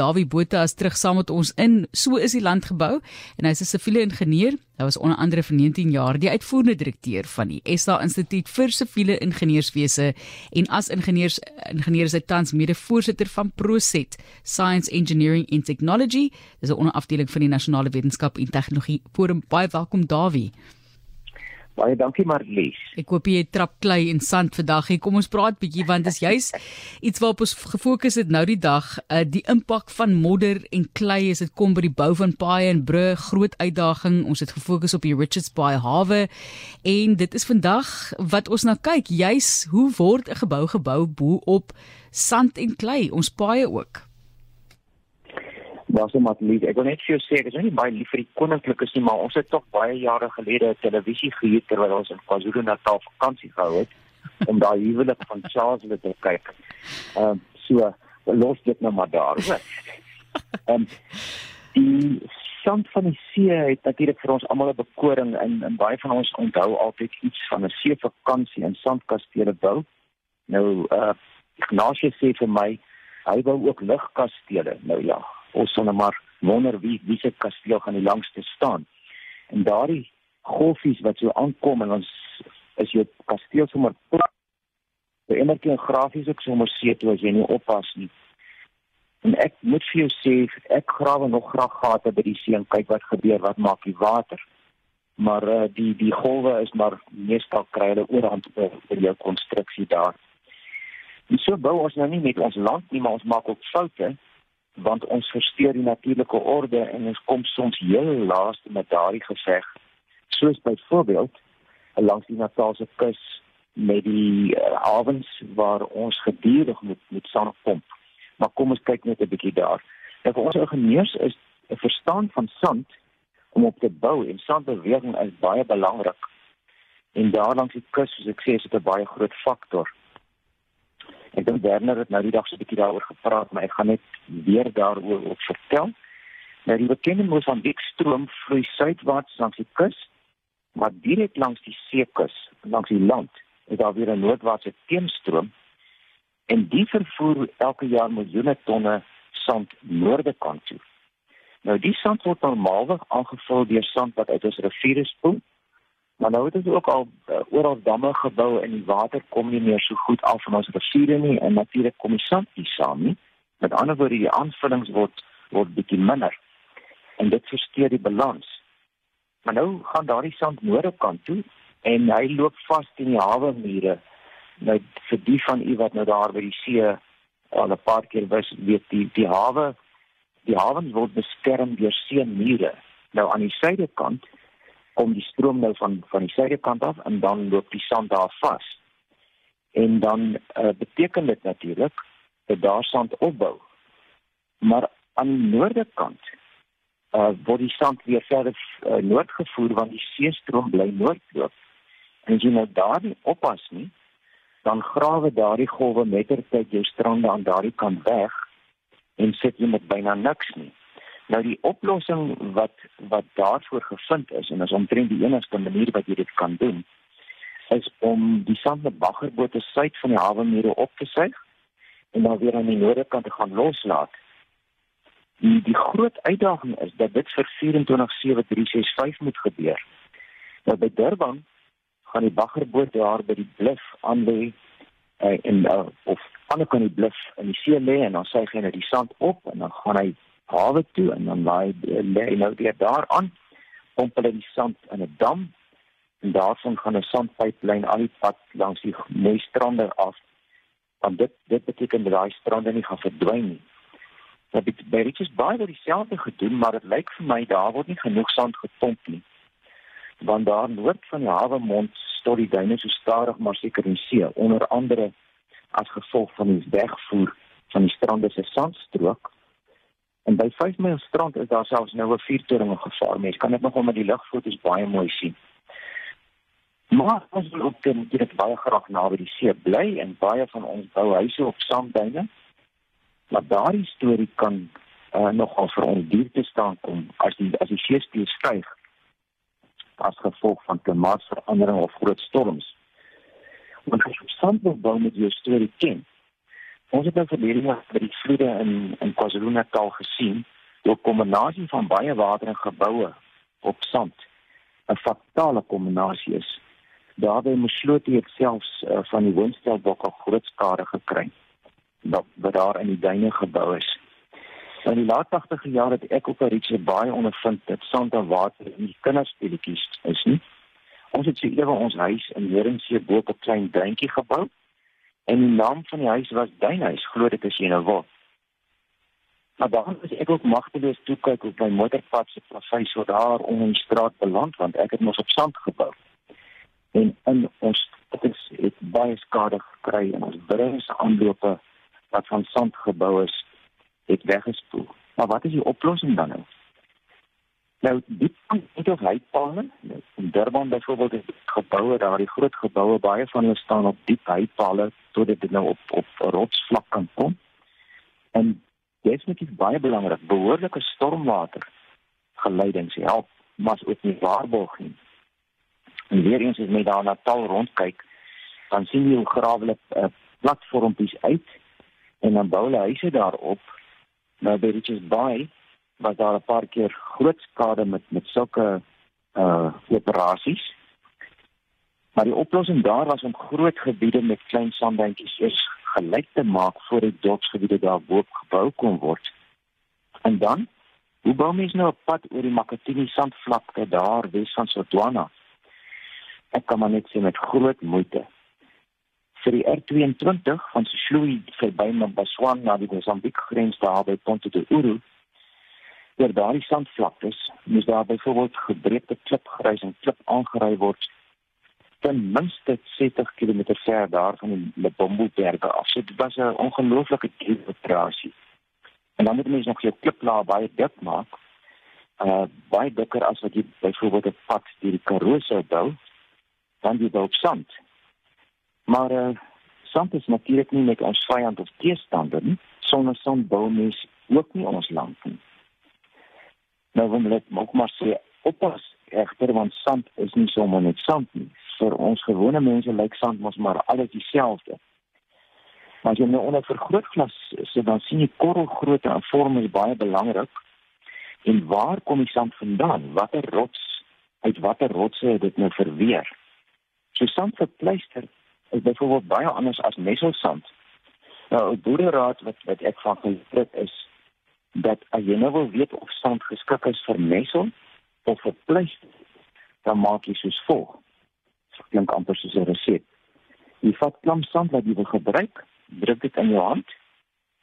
Dawie Botha is terug saam met ons in So is die land gebou en hy's 'n siviele ingenieur. Hy was onder andere vir 19 jaar die uitvoerende direkteur van die SA Instituut vir Siviele Ingenieurswese en as ingenieurs ingenieur is hy tans mede-voorsitter van Proset Science Engineering and Technology. Dis 'n onderafdeling van die Nasionale Wetenskap en Tegnologie Forum. Baie welkom Dawie. Baie dankie Marlies. Ek hoop jy trap klei en sand vandag. Kom ons praat bietjie want dis juis iets waarop ons gefokus het nou die dag, uh, die impak van modder en klei as dit kom by die bou van paaie en brûe, groot uitdaging. Ons het gefokus op die Richards Bay hawe en dit is vandag wat ons na kyk, juis hoe word 'n gebou gebou bo op sand en klei, ons paaie ook. Was hom atleet. Ek wil net vir jou sê, ek is nie baie lief vir die koninklikes nie, maar ons het tog baie jare gelede 'n televisie gehuur terwyl ons in KwaZulu-Natal vakansie gehou het om daai huwelik van Charles te kyk. Ehm um, so los dit nou maar daar, hoor. Ehm um, die sand van die see het natuurlik vir ons almal 'n bekoring en en baie van ons onthou altyd iets van 'n seevakansie in sandkastele bou. Nou uh Ignatius sê vir my hy wou ook lugkastele. Nou ja, ons sal net maar wonder wie wie se kasteel gaan die langste staan. En daardie golfies wat so aankom en ons is jou kasteel sommer vir eendag grafies ook sommer see toe as jy nie oppas nie. En ek moet vir jou sê ek grawe nog graag gate by die see en kyk wat gebeur, wat maak die water. Maar uh, die die golwe is maar meestal kry hulle oorhand vir jou konstruksie daar. En so bou ons nou nie met ons land nie, maar ons maak ook foute want ons versteur die natuurlike orde en ons kom soms heel laaste met daardie geveg. Soos byvoorbeeld langs die Natalse kus met die uh, avonds waar ons gedurig moet met sand pomp maar kom ons kyk net 'n bietjie daar. En vir ons ingenieurs is 'n verstaan van sand om op te bou en sandbeweging is baie belangrik en daar langs die kus soos ek sê is dit 'n baie groot faktor Ek dink Werner het nou die dag so 'n bietjie daaroor gepraat, maar ek gaan net weer daaroor ook vertel. Nou die bekende Mosambiek stroom vloei suidwaarts langs die kus, maar direk langs die seekus, langs die land, is daar weer 'n noordwaartse teenstroom en die vervoer elke jaar miljoene tonne sand noorde kant toe. Nou die sand word normaalweg aangevul deur sand wat uit ons riviere spoel Maar nou het ons ook al uh, oral damme gebou en die water kom nie meer so goed af van ons riviere nie en natuurlik kom die sand nie saam nie. Met ander woorde die aanvullings word word bietjie minder. En dit versteur die balans. Maar nou gaan daardie sand noorde kant toe en hy loop vas in die hawe mure. Nou vir die van u wat nou daar by die see al 'n paar keer was, weet die die hawe die hawens word beskerm deur see mure. Nou aan die suidekant kom die stroom nou van van die suidekant af en dan loop die sand daar vas. En dan uh, beteken dit natuurlik dat daar sand opbou. Maar aan die noordekant uh word die sand weer verder uh, noord gevoer want die seestroom bly noordloop. En as jy nou daar nie oppas nie, dan grawe daardie golwe mettertyd jou strande aan daardie kant weg en sit jy met byna niks nie. Nou die oplossing wat wat daarvoor gevind is en is omtrent die enigste manier wat jy dit kan doen is om die sand met baggerbote suid van die hawemure op te suig en dan weer aan die noordekant te gaan loslaat. Die die groot uitdaging is dat dit vir 24/7/365 moet gebeur. Nou by Durban gaan die baggerboot daar by die bluf aan lê uh, en uh, of ander kan die bluf in die see lê en dan suig hy net die sand op en dan gaan hy hawe toe en dan laai lê nou weer daar aan pomp hulle die sand in 'n dam en daarvan gaan 'n sandpyplyn al die pad langs die mooi strande af want dit dit beteken dat daai strande nie gaan verdwyn nie. Dat dit by Richards Bay word dieselfde gedoen, maar dit lyk vir my daar word nie genoeg sand gepomp nie. Want daar noord van die hawe mond stort die duine so stadig maar seker in see, onder andere as gevolg van die wegvoer van die strande se sandstrook En by 5 myl strand is daar selfs nou 'n vuurtoring gevaar. Mens kan dit nogal met die lugfoto's baie mooi sien. Maar ons wil ook dit dit baie graag naby die see bly en baie van ons bou huise op sandduine. Maar daardie storie kan uh, nogal vir ons duur te staan kom as die as die seespieël styg as gevolg van klimaatsverandering of groot storms. Want as jy sand wil bou met jou storie ken, Ons het nou verlede jaar by die vloede in in KwaZulu-Natal gesien hoe 'n kombinasie van baie water en geboue op sand 'n fatale kombinasie is. Daarby Moslote het selfs uh, van die woonstelbokke groot skade gekry wat wat daar in die duine gebou is. In die laat 80e jare het ek op 'n ritjie baie ondervind dat sand en water nie kinderspeletjies is nie. Ons het seker ons huis in Heringsee bo op 'n klein duintjie gebou en die naam van die huis was Duinhuis, glo dit as jy nou wil. Maar dan was ek ook magteloos toe kyk op my motorpad se plasy so daar om in die straat beland want ek het mos op sand gebou. En in ons dit is het baie skade gekry en ons se aanlope wat van sand gebou is het weggespoel. Maar wat is die oplossing dan nou? Nou die of heipale, in Durban byvoorbeeld is geboue daar, die groot geboue baie van hulle staan op diep heipale totdat dit nou op op rotsvlak kan kom. En definitief baie belangrik, behoorlike stormwater geleidings help, maar ook nie waarborg nie. En weer eens as jy daar na Natal rondkyk, dan sien jy hoe grawe hulle uh, platformpies uit en dan bou hulle huise daarop nou by Richards Bay was daar 'n paar keer groot skade met met sulke uh operasies. Maar die oplossing daar was om groot gebiede met klein sandbankies eers gelyk te maak voor die dorpsgebiede daarbo gebou kon word. En dan, hoe bou mens nou 'n pad oor die Makatini sandvlakte daar wes van Sotwana? Ek kan maar net sê met groot moeite vir die R22 van Sishlui verby Mbaswan na die Mozambique grens daar by Ponte de Uru. Oor daardie sandvlaktes moes daar byvoorbeeld gebreekte klipgrys en klip aangery word ten minste 70 km ver daar van die Lebombo berge af. So dit was 'n ongelooflike operasie. En dan moet mens nog jou kliplaag baie dik maak. Uh baie dikker as wat jy byvoorbeeld 'n pad deur die Karoo sou bou. Dan jy bou op sand Maar uh, sand is natuurlik nie met ons vyand of teestander nie. Sonder sand bou mens ook nie ons land nie. Nou wil ek ook maar sê oppas egter want sand is nie sommer net sand nie. Vir ons gewone mense lyk sand mos maar alles dieselfde. Maar as jy nou onder vergrootglas sit dan sien jy korrelgrootte en vorm is baie belangrik. En waar kom die sand vandaan? Watter rots uit watter rotse het dit nou verweer? So sand verpleister is byvoorbeeld baie anders as messelsand. Nou 'n boereraad wat wat ek van geleer is dat as jy nou wil weet of sand geskik is vir messel of vir pleister, dan maak jy soos volg. Dit klink amper soos 'n resep. Jy vat klam sand wat jy wil gebruik, druk dit in jou hand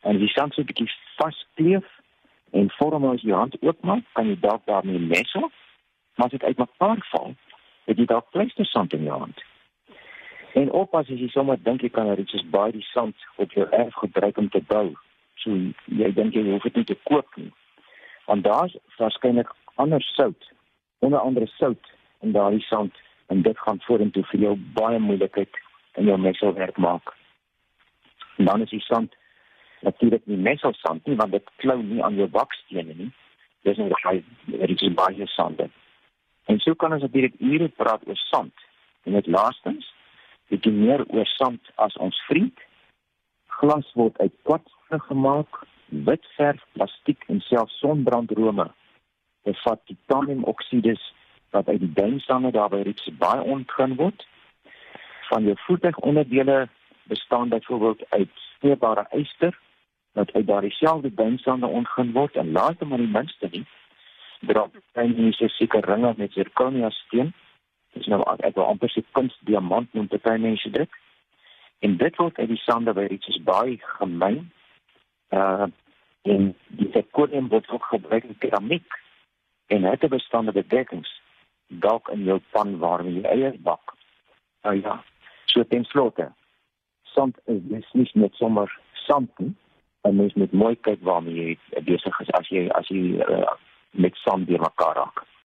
en die sand so 'n bietjie vaskleef en vorm as jy hand oopmaak, kan jy dalk daarmee messel, maar as dit uitmekaar val, het jy dalk pleister sand in jou hand. En oppas as jy sommer dink jy kan iets soos baie die sand op jou erf gebruik om te bou. So jy dink jy hoef dit nie te koop nie. Want daar's waarskynlik ander sout, onder andere sout in daardie sand en dit gaan vorentoe vir jou baie moeilikheid in jou messelwerk maak. En dan is die sand natuurlik nie messelsand nie want dit klou nie aan jou bakstene nie. Dis net hy dit is baie sand. En so kan ons natuurlik ure praat oor sand. En dit laastens bietjie meer oor sand as ons vriend. Glas word uit kwarts gemaak, wit verf, plastiek en selfs sonbrandrome. Bevat titaniumoksides wat uit die duinsande daarby reeds baie ontgin word. Van jou voertuigonderdele bestaan byvoorbeeld uit sneeubare yster wat uit daardie selfde duinsande ontgin word en laaste maar die minste nie. Drop dan hier seker ringe met zirconia steen is nou ek wil amper sê kunst diamant noem dit mense dit. En dit word uit die sande by iets baie gemeen. Uh en die zirconium word ook gebruik in keramiek en het 'n bestaande bedekkings dalk in jou pan waarmee jy eiers bak. Nou ja, so ten slotte. Sand is nie net sommer sand nie. En mens moet mooi kyk waarmee jy besig is as jy as jy uh, met sand deur mekaar raak.